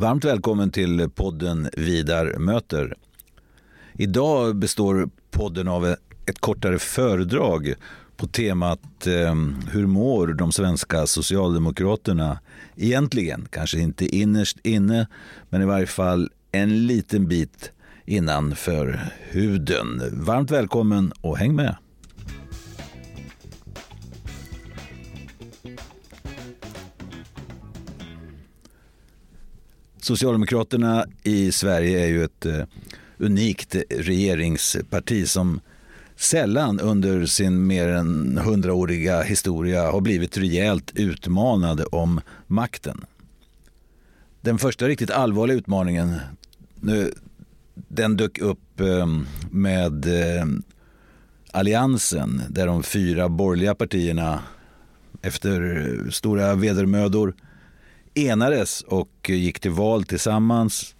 Varmt välkommen till podden Vidar möter. Idag består podden av ett kortare föredrag på temat eh, Hur mår de svenska socialdemokraterna egentligen? Kanske inte innerst inne, men i varje fall en liten bit innanför huden. Varmt välkommen och häng med! Socialdemokraterna i Sverige är ju ett eh, unikt regeringsparti som sällan under sin mer än hundraåriga historia har blivit rejält utmanade om makten. Den första riktigt allvarliga utmaningen den dök upp ehm, med eh, alliansen där de fyra borgerliga partierna efter stora vedermödor enades och gick till val tillsammans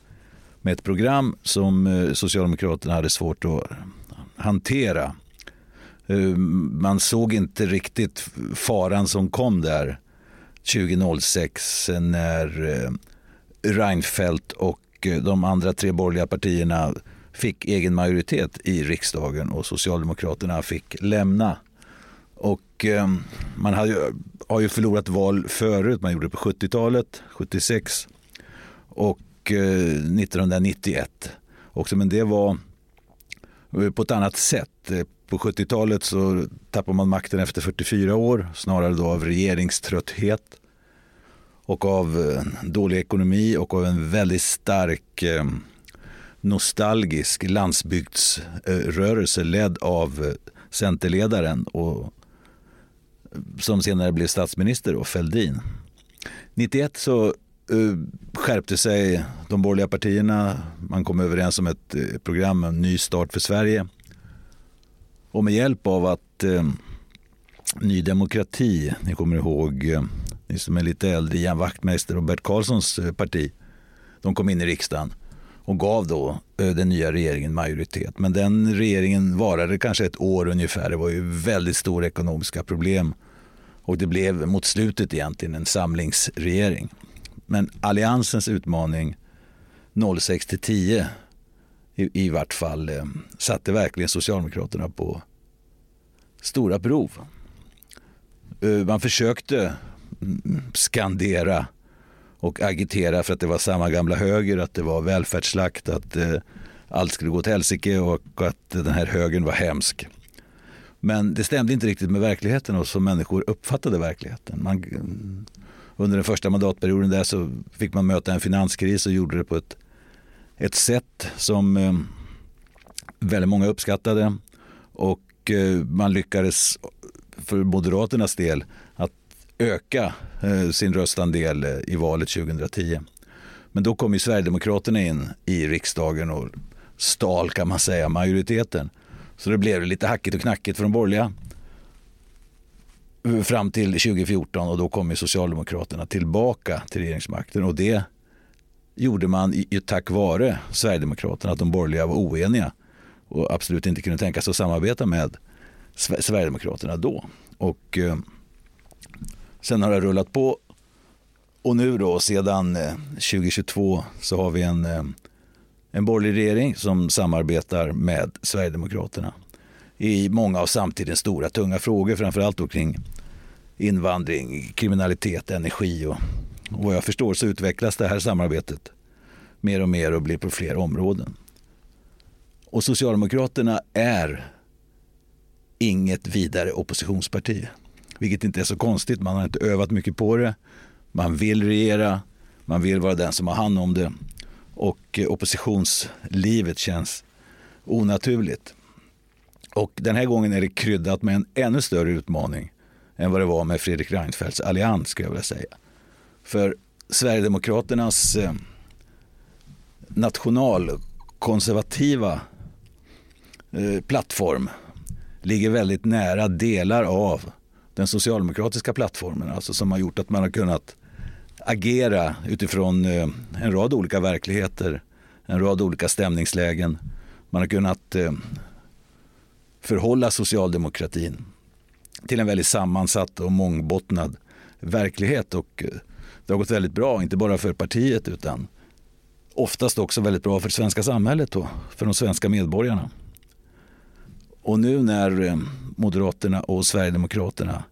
med ett program som eh, Socialdemokraterna hade svårt att hantera. Eh, man såg inte riktigt faran som kom där 2006 när eh, Reinfeldt och de andra tre borgerliga partierna fick egen majoritet i riksdagen och Socialdemokraterna fick lämna. Och ehm, man hade, har ju förlorat val förut. Man gjorde det på 70-talet, 76 och eh, 1991 också. Men det var eh, på ett annat sätt. Eh, på 70-talet så tappade man makten efter 44 år, snarare då av regeringströtthet och av dålig ekonomi och av en väldigt stark ehm, nostalgisk landsbygdsrörelse ledd av Centerledaren och som senare blev statsminister, och Fälldin. 91 så uh, skärpte sig de borgerliga partierna. Man kom överens om ett uh, program, en ny start för Sverige. Och med hjälp av att uh, Ny Demokrati, ni kommer ihåg, ni som är lite äldre, Ian Wachtmeister och Bert Karlssons parti, de kom in i riksdagen och gav då eh, den nya regeringen majoritet. Men den regeringen varade kanske ett år ungefär. Det var ju väldigt stora ekonomiska problem och det blev mot slutet egentligen en samlingsregering. Men alliansens utmaning 06 till 10 i, i vart fall eh, satte verkligen Socialdemokraterna på stora prov. Eh, man försökte mm, skandera och agitera för att det var samma gamla höger, att det var välfärdsslakt, att eh, allt skulle gå till helsike och att den här högern var hemsk. Men det stämde inte riktigt med verkligheten och som människor uppfattade verkligheten. Man, under den första mandatperioden där så fick man möta en finanskris och gjorde det på ett, ett sätt som eh, väldigt många uppskattade. Och eh, man lyckades för Moderaternas del att öka eh, sin röstandel eh, i valet 2010. Men då kom ju Sverigedemokraterna in i riksdagen och stal kan man säga majoriteten. Så det blev lite hackigt och knackigt för de borgerliga eh, fram till 2014 och då kom ju Socialdemokraterna tillbaka till regeringsmakten och det gjorde man ju tack vare Sverigedemokraterna, att de borgerliga var oeniga och absolut inte kunde tänka sig att samarbeta med Sverigedemokraterna då. Och sen har det rullat på och nu då sedan eh, 2022 så har vi en eh, en borgerlig regering som samarbetar med Sverigedemokraterna i många av samtidens stora tunga frågor, framförallt då kring invandring, kriminalitet, energi och, och vad jag förstår så utvecklas det här samarbetet mer och mer och blir på fler områden. Och Socialdemokraterna är inget vidare oppositionsparti, vilket inte är så konstigt. Man har inte övat mycket på det. Man vill regera, man vill vara den som har hand om det och eh, oppositionslivet känns onaturligt. Och den här gången är det kryddat med en ännu större utmaning än vad det var med Fredrik Reinfeldts allians, skulle jag vilja säga. För Sverigedemokraternas eh, nationalkonservativa eh, plattform ligger väldigt nära delar av den socialdemokratiska plattformen, alltså som har gjort att man har kunnat agera utifrån eh, en rad olika verkligheter, en rad olika stämningslägen. Man har kunnat eh, förhålla socialdemokratin till en väldigt sammansatt och mångbottnad verklighet och eh, det har gått väldigt bra, inte bara för partiet utan oftast också väldigt bra för det svenska samhället och för de svenska medborgarna. Och nu när eh, Moderaterna och Sverigedemokraterna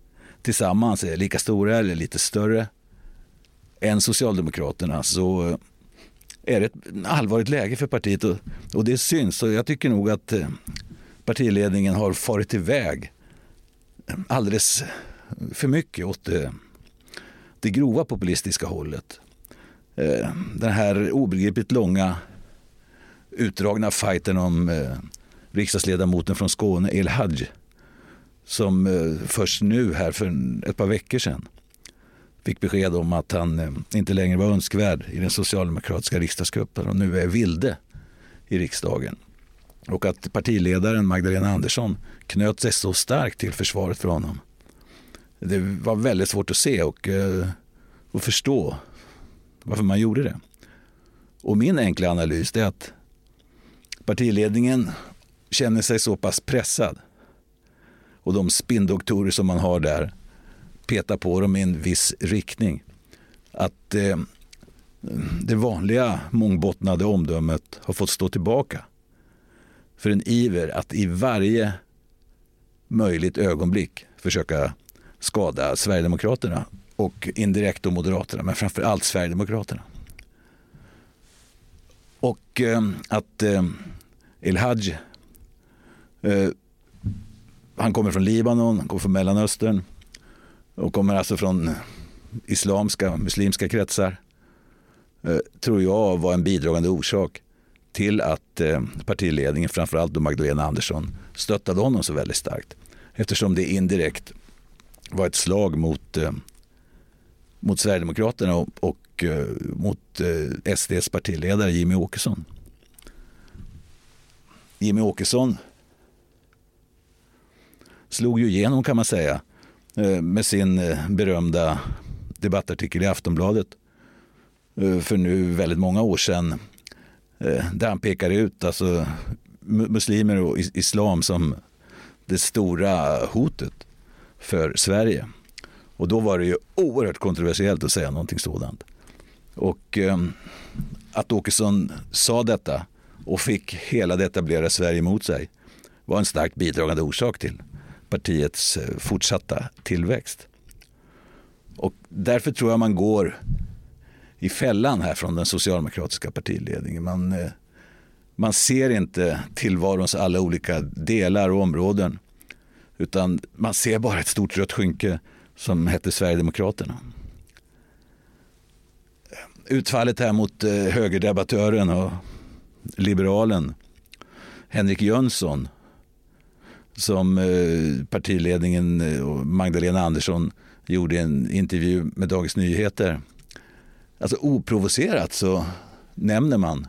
tillsammans är lika stora eller lite större än Socialdemokraterna så eh, är det ett allvarligt läge för partiet och, och det syns. Och jag tycker nog att eh, partiledningen har farit iväg alldeles för mycket åt det, det grova populistiska hållet. Eh, den här obegripligt långa utdragna fighten om riksdagsledamoten från Skåne, El Hadj som eh, först nu här för ett par veckor sedan fick besked om att han eh, inte längre var önskvärd i den socialdemokratiska riksdagsgruppen och nu är vilde i riksdagen. Och att partiledaren Magdalena Andersson knöt sig så starkt till försvaret för honom. Det var väldigt svårt att se och, eh, och förstå varför man gjorde det. Och min enkla analys är att partiledningen känner sig så pass pressad och de spindoktorer som man har där petar på dem i en viss riktning. Att eh, det vanliga mångbottnade omdömet har fått stå tillbaka för en iver att i varje möjligt ögonblick försöka skada Sverigedemokraterna och indirekt då Moderaterna, men framför allt Sverigedemokraterna. Och eh, att eh, El Haj, eh, han kommer från Libanon, han kommer från Mellanöstern och kommer alltså från islamska, muslimska kretsar, eh, tror jag var en bidragande orsak till att eh, partiledningen, framförallt då Magdalena Andersson, stöttade honom så väldigt starkt. Eftersom det indirekt var ett slag mot eh, mot Sverigedemokraterna och, och eh, mot eh, SDs partiledare Jimmy Åkesson. Jimmy Åkesson slog ju igenom kan man säga eh, med sin eh, berömda debattartikel i Aftonbladet eh, för nu väldigt många år sedan där han pekar ut alltså, muslimer och islam som det stora hotet för Sverige. Och då var det ju oerhört kontroversiellt att säga någonting sådant. Och eh, att Åkesson sa detta och fick hela det etablerade Sverige emot sig var en starkt bidragande orsak till partiets eh, fortsatta tillväxt. Och därför tror jag man går i fällan här från den socialdemokratiska partiledningen. Man, eh, man ser inte tillvarons alla olika delar och områden utan man ser bara ett stort rött skynke som hette Sverigedemokraterna. Utfallet här mot eh, högerdebattören och liberalen Henrik Jönsson som eh, partiledningen eh, och Magdalena Andersson gjorde en intervju med Dagens Nyheter. Alltså oprovocerat så nämner man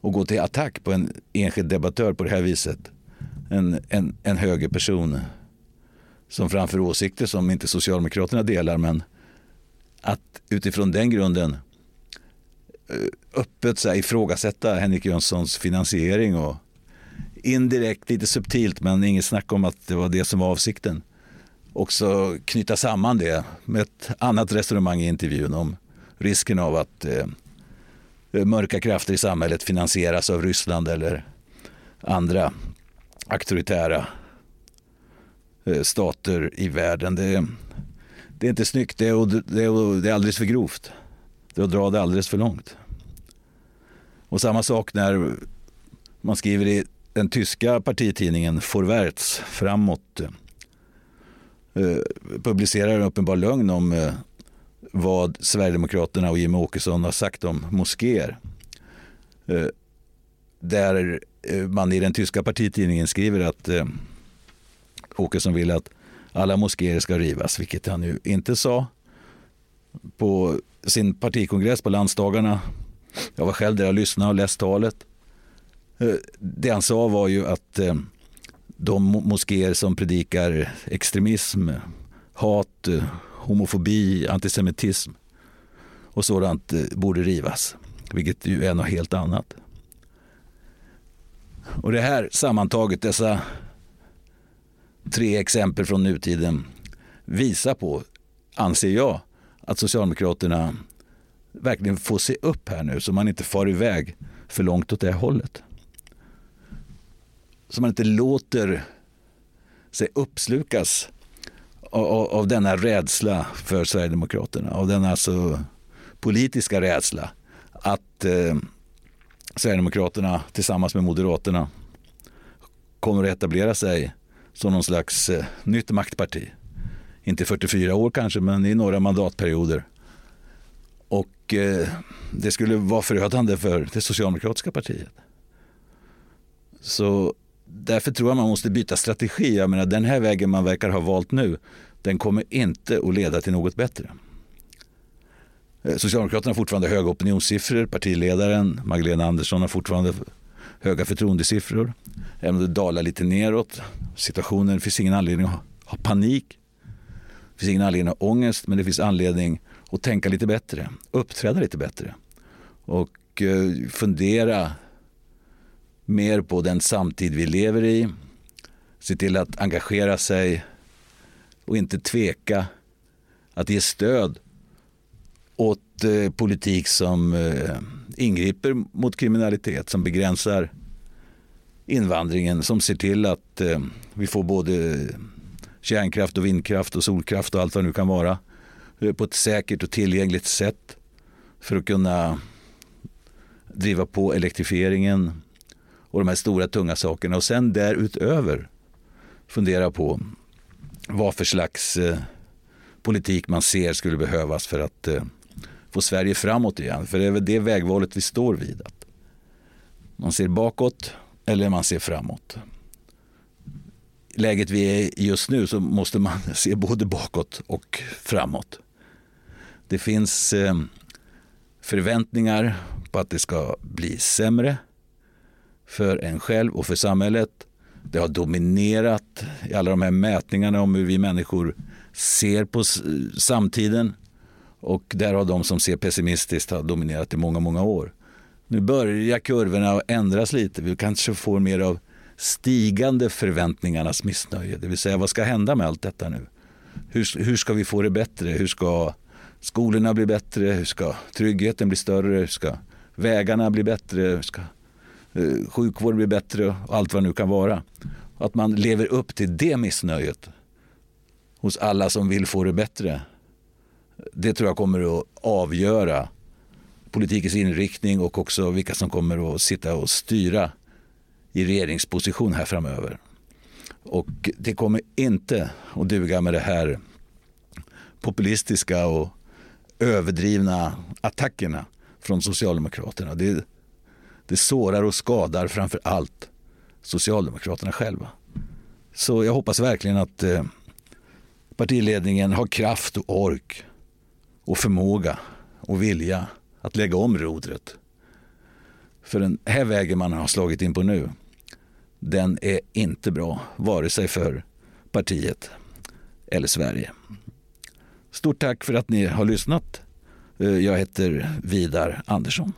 och går till attack på en enskild debattör på det här viset. En, en, en högerperson som framför åsikter som inte Socialdemokraterna delar men att utifrån den grunden eh, öppet så här, ifrågasätta Henrik Jönssons finansiering och indirekt, lite subtilt men inget snack om att det var det som var avsikten. Också knyta samman det med ett annat resonemang i intervjun om risken av att eh, mörka krafter i samhället finansieras av Ryssland eller andra auktoritära Eh, stater i världen. Det, det är inte snyggt, det är, det, är, det är alldeles för grovt. Det är att dra det alldeles för långt. Och samma sak när man skriver i den tyska partitidningen Vorwärts framåt eh, publicerar en uppenbar lögn om eh, vad Sverigedemokraterna och Jimmie Åkesson har sagt om moskéer. Eh, där eh, man i den tyska partitidningen skriver att eh, Åkesson vill att alla moskéer ska rivas, vilket han ju inte sa. På sin partikongress på landsdagarna, jag var själv där och lyssnade och läste talet. Eh, det han sa var ju att eh, de moskéer som predikar extremism, hat, eh, homofobi, antisemitism och sådant borde rivas, vilket ju är något helt annat. Och det här sammantaget, dessa tre exempel från nutiden visar på, anser jag, att Socialdemokraterna verkligen får se upp här nu så man inte far iväg för långt åt det hållet. Så man inte låter sig uppslukas av, av denna rädsla för Sverigedemokraterna, av denna alltså politiska rädsla att eh, Sverigedemokraterna tillsammans med Moderaterna kommer att etablera sig som någon slags eh, nytt maktparti. Inte 44 år kanske, men i några mandatperioder. Och eh, det skulle vara förödande för det socialdemokratiska partiet. Så därför tror jag man måste byta strategi. Jag menar, den här vägen man verkar ha valt nu, den kommer inte att leda till något bättre. Eh, Socialdemokraterna har fortfarande höga opinionssiffror. Partiledaren Magdalena Andersson har fortfarande höga förtroendesiffror. Även om det dalar lite neråt. Situationen finns ingen anledning att ha panik. Det finns ingen anledning att ha ångest, men det finns anledning att tänka lite bättre, uppträda lite bättre och eh, fundera mer på den samtid vi lever i. Se till att engagera sig och inte tveka att ge stöd åt eh, politik som eh, ingriper mot kriminalitet, som begränsar invandringen, som ser till att eh, vi får både kärnkraft och vindkraft och solkraft och allt vad det nu kan vara eh, på ett säkert och tillgängligt sätt för att kunna driva på elektrifieringen och de här stora tunga sakerna och sen därutöver fundera på vad för slags eh, politik man ser skulle behövas för att eh, få Sverige framåt igen. För det är väl det vägvalet vi står vid. Att man ser bakåt eller man ser framåt. I läget vi är i just nu så måste man se både bakåt och framåt. Det finns eh, förväntningar på att det ska bli sämre för en själv och för samhället. Det har dominerat i alla de här mätningarna om hur vi människor ser på samtiden. Och där har de som ser pessimistiskt har dominerat i många, många år. Nu börjar kurvorna att ändras lite. Vi kanske får mer av stigande förväntningarnas missnöje. Det vill säga, vad ska hända med allt detta nu? Hur, hur ska vi få det bättre? Hur ska skolorna bli bättre? Hur ska tryggheten bli större? Hur ska vägarna bli bättre? Hur ska Eh, sjukvården blir bättre? Och allt vad det nu kan vara. Att man lever upp till det missnöjet hos alla som vill få det bättre. Det tror jag kommer att avgöra politikens inriktning och också vilka som kommer att sitta och styra i regeringsposition här framöver. Och det kommer inte att duga med det här populistiska och överdrivna attackerna från Socialdemokraterna. Det, det sårar och skadar framför allt Socialdemokraterna själva. Så jag hoppas verkligen att eh, partiledningen har kraft och ork och förmåga och vilja att lägga om rodret. För den här vägen man har slagit in på nu, den är inte bra, vare sig för partiet eller Sverige. Stort tack för att ni har lyssnat. Eh, jag heter Vidar Andersson.